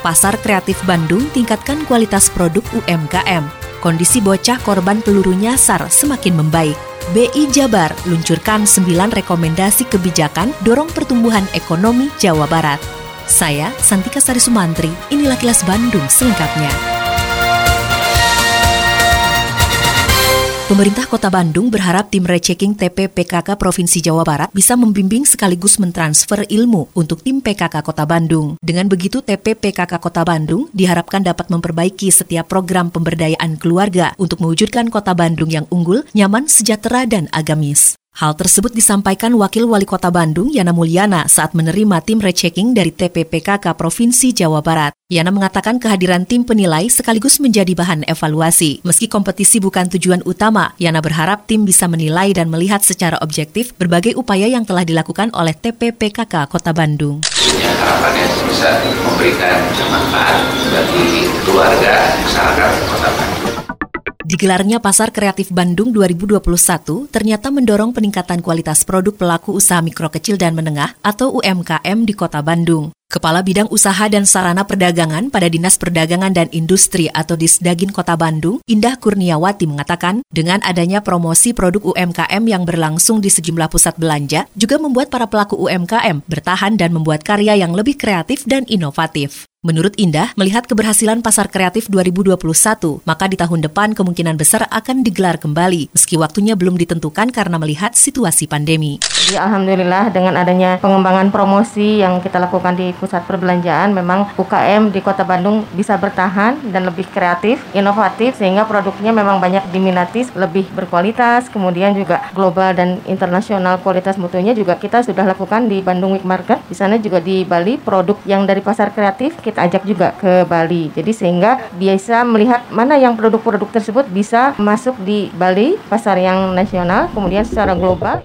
Pasar Kreatif Bandung tingkatkan kualitas produk UMKM. Kondisi bocah korban peluru nyasar semakin membaik. BI Jabar luncurkan 9 rekomendasi kebijakan dorong pertumbuhan ekonomi Jawa Barat. Saya, Santika Sari Sumantri, inilah kilas Bandung selengkapnya. Pemerintah Kota Bandung berharap tim rechecking TP PKK Provinsi Jawa Barat bisa membimbing sekaligus mentransfer ilmu untuk tim PKK Kota Bandung. Dengan begitu TP PKK Kota Bandung diharapkan dapat memperbaiki setiap program pemberdayaan keluarga untuk mewujudkan Kota Bandung yang unggul, nyaman, sejahtera, dan agamis. Hal tersebut disampaikan Wakil Wali Kota Bandung, Yana Mulyana, saat menerima tim rechecking dari TPPKK Provinsi Jawa Barat. Yana mengatakan kehadiran tim penilai sekaligus menjadi bahan evaluasi. Meski kompetisi bukan tujuan utama, Yana berharap tim bisa menilai dan melihat secara objektif berbagai upaya yang telah dilakukan oleh TPPKK Kota Bandung. Ya, harapannya bisa memberikan manfaat bagi keluarga, masyarakat Kota Bandung. Digelarnya Pasar Kreatif Bandung 2021 ternyata mendorong peningkatan kualitas produk pelaku usaha mikro kecil dan menengah atau UMKM di Kota Bandung. Kepala Bidang Usaha dan Sarana Perdagangan pada Dinas Perdagangan dan Industri atau Disdagin Kota Bandung, Indah Kurniawati mengatakan, dengan adanya promosi produk UMKM yang berlangsung di sejumlah pusat belanja, juga membuat para pelaku UMKM bertahan dan membuat karya yang lebih kreatif dan inovatif. Menurut Indah, melihat keberhasilan pasar kreatif 2021, maka di tahun depan kemungkinan besar akan digelar kembali, meski waktunya belum ditentukan karena melihat situasi pandemi. Jadi Alhamdulillah dengan adanya pengembangan promosi yang kita lakukan di pusat perbelanjaan, memang UKM di Kota Bandung bisa bertahan dan lebih kreatif, inovatif, sehingga produknya memang banyak diminati, lebih berkualitas, kemudian juga global dan internasional kualitas mutunya juga kita sudah lakukan di Bandung Week Market. Di sana juga di Bali, produk yang dari pasar kreatif kita ajak juga ke Bali. Jadi sehingga bisa melihat mana yang produk-produk tersebut bisa masuk di Bali, pasar yang nasional, kemudian secara global.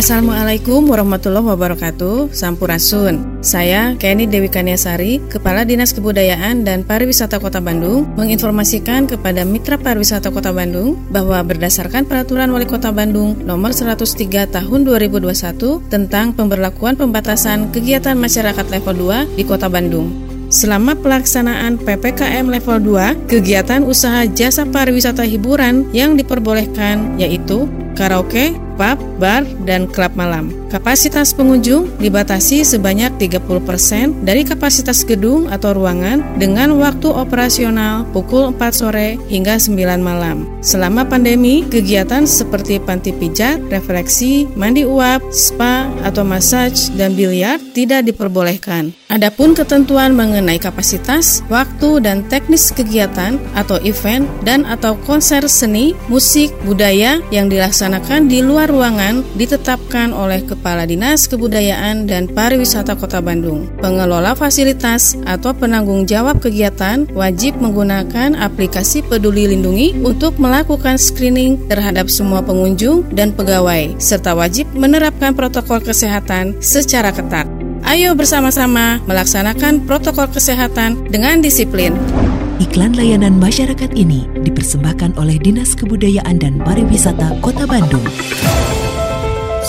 Assalamualaikum warahmatullahi wabarakatuh. Sampurasun. Saya Kenny Dewi Kaniasari Kepala Dinas Kebudayaan dan Pariwisata Kota Bandung Menginformasikan kepada Mitra Pariwisata Kota Bandung Bahwa berdasarkan Peraturan Wali Kota Bandung Nomor 103 Tahun 2021 Tentang pemberlakuan pembatasan kegiatan masyarakat level 2 di Kota Bandung. Selama pelaksanaan PPKM level 2, kegiatan usaha jasa pariwisata hiburan yang diperbolehkan yaitu karaoke, pub, bar, dan klub malam. Kapasitas pengunjung dibatasi sebanyak 30% dari kapasitas gedung atau ruangan dengan waktu operasional pukul 4 sore hingga 9 malam. Selama pandemi, kegiatan seperti panti pijat, refleksi, mandi uap, spa, atau massage, dan biliar tidak diperbolehkan. Adapun ketentuan mengenai kapasitas, waktu, dan teknis kegiatan atau event dan atau konser seni, musik, budaya yang dilaksanakan di luar ruangan ditetapkan oleh Kepala Dinas Kebudayaan dan Pariwisata Kota Bandung. Pengelola fasilitas atau penanggung jawab kegiatan wajib menggunakan aplikasi Peduli Lindungi untuk melakukan screening terhadap semua pengunjung dan pegawai, serta wajib menerapkan protokol kesehatan secara ketat. Ayo bersama-sama melaksanakan protokol kesehatan dengan disiplin. Iklan layanan masyarakat ini dipersembahkan oleh Dinas Kebudayaan dan Pariwisata Kota Bandung.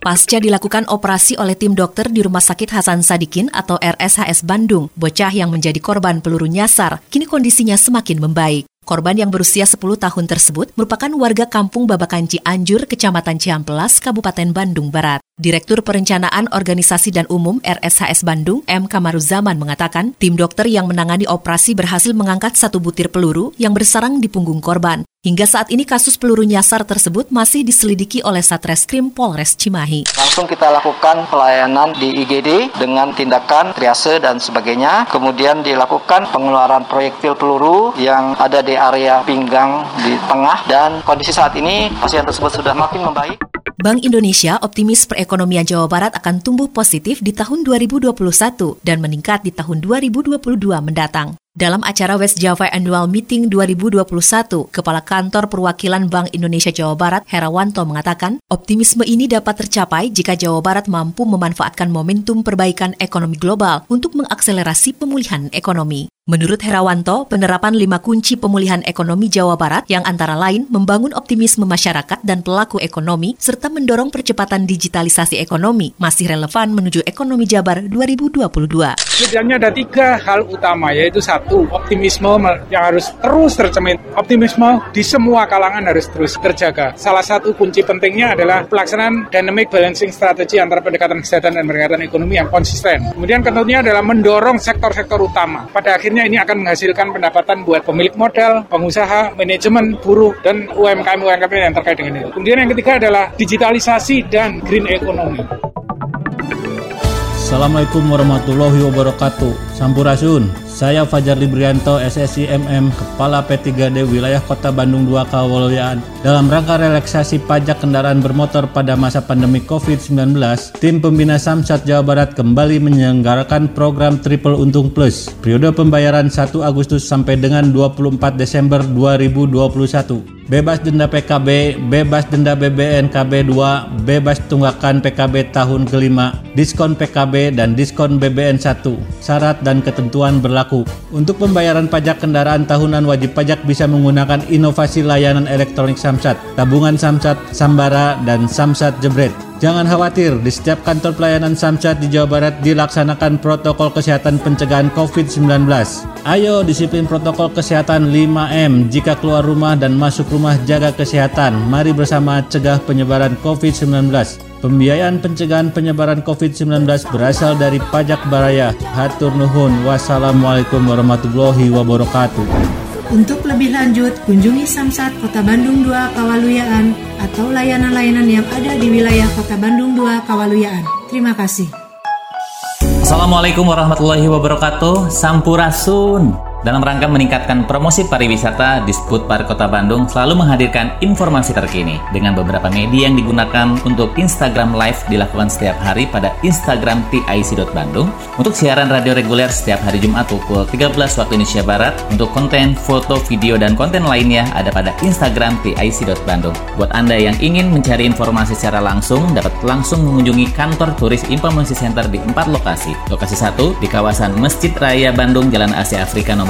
Pasca dilakukan operasi oleh tim dokter di Rumah Sakit Hasan Sadikin atau RSHS Bandung, bocah yang menjadi korban peluru nyasar, kini kondisinya semakin membaik. Korban yang berusia 10 tahun tersebut merupakan warga kampung Babakan Cianjur, Kecamatan Ciamplas, Kabupaten Bandung Barat. Direktur Perencanaan Organisasi dan Umum RSHS Bandung, M. Kamaruzaman mengatakan, tim dokter yang menangani operasi berhasil mengangkat satu butir peluru yang bersarang di punggung korban. Hingga saat ini kasus peluru nyasar tersebut masih diselidiki oleh Satreskrim Polres Cimahi. Langsung kita lakukan pelayanan di IGD dengan tindakan triase dan sebagainya. Kemudian dilakukan pengeluaran proyektil peluru yang ada di area pinggang di tengah dan kondisi saat ini pasien tersebut sudah makin membaik. Bank Indonesia optimis perekonomian Jawa Barat akan tumbuh positif di tahun 2021 dan meningkat di tahun 2022 mendatang. Dalam acara West Java Annual Meeting 2021, Kepala Kantor Perwakilan Bank Indonesia Jawa Barat, Herawanto, mengatakan, optimisme ini dapat tercapai jika Jawa Barat mampu memanfaatkan momentum perbaikan ekonomi global untuk mengakselerasi pemulihan ekonomi. Menurut Herawanto, penerapan lima kunci pemulihan ekonomi Jawa Barat yang antara lain membangun optimisme masyarakat dan pelaku ekonomi serta mendorong percepatan digitalisasi ekonomi masih relevan menuju ekonomi Jabar 2022. Setidaknya ada tiga hal utama yaitu satu optimisme yang harus terus tercemin. Optimisme di semua kalangan harus terus terjaga. Salah satu kunci pentingnya adalah pelaksanaan dynamic balancing strategi antara pendekatan kesehatan dan pendekatan ekonomi yang konsisten. Kemudian tentunya adalah mendorong sektor-sektor utama. Pada akhirnya ini akan menghasilkan pendapatan buat pemilik modal, pengusaha, manajemen, buruh, dan UMKM-UMKM yang terkait dengan itu. Kemudian yang ketiga adalah digitalisasi dan green economy. Assalamualaikum warahmatullahi wabarakatuh. Sampurasun. Saya Fajar Librianto, SSI MM, Kepala P3D Wilayah Kota Bandung 2 Kawalyaan. Dalam rangka relaksasi pajak kendaraan bermotor pada masa pandemi COVID-19, tim pembina Samsat Jawa Barat kembali menyelenggarakan program Triple Untung Plus. Periode pembayaran 1 Agustus sampai dengan 24 Desember 2021 bebas denda PKB, bebas denda BBN KB2, bebas tunggakan PKB tahun kelima, diskon PKB dan diskon BBN 1. Syarat dan ketentuan berlaku. Untuk pembayaran pajak kendaraan tahunan wajib pajak bisa menggunakan inovasi layanan elektronik Samsat, tabungan Samsat, Sambara, dan Samsat Jebret. Jangan khawatir, di setiap kantor pelayanan Samsat di Jawa Barat dilaksanakan protokol kesehatan pencegahan COVID-19. Ayo disiplin protokol kesehatan 5M. Jika keluar rumah dan masuk rumah jaga kesehatan. Mari bersama cegah penyebaran COVID-19. Pembiayaan pencegahan penyebaran COVID-19 berasal dari pajak baraya. Hatur nuhun. Wassalamualaikum warahmatullahi wabarakatuh. Untuk lebih lanjut, kunjungi Samsat Kota Bandung 2 Kawaluyaan atau layanan-layanan yang ada di wilayah Kota Bandung 2 Kawaluyaan. Terima kasih. Assalamualaikum warahmatullahi wabarakatuh. Sampurasun. Dalam rangka meningkatkan promosi pariwisata, Disput Park Kota Bandung selalu menghadirkan informasi terkini dengan beberapa media yang digunakan untuk Instagram Live dilakukan setiap hari pada Instagram TIC.Bandung untuk siaran radio reguler setiap hari Jumat pukul 13 waktu Indonesia Barat untuk konten, foto, video, dan konten lainnya ada pada Instagram TIC.Bandung. Buat Anda yang ingin mencari informasi secara langsung, dapat langsung mengunjungi kantor turis Informasi Center di empat lokasi. Lokasi satu di kawasan Masjid Raya Bandung, Jalan Asia Afrika nomor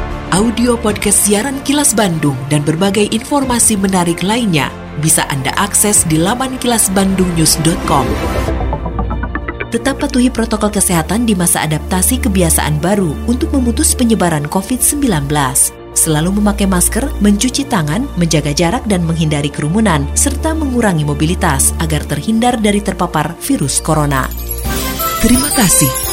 audio podcast siaran Kilas Bandung dan berbagai informasi menarik lainnya bisa Anda akses di laman kilasbandungnews.com. Tetap patuhi protokol kesehatan di masa adaptasi kebiasaan baru untuk memutus penyebaran COVID-19. Selalu memakai masker, mencuci tangan, menjaga jarak dan menghindari kerumunan, serta mengurangi mobilitas agar terhindar dari terpapar virus corona. Terima kasih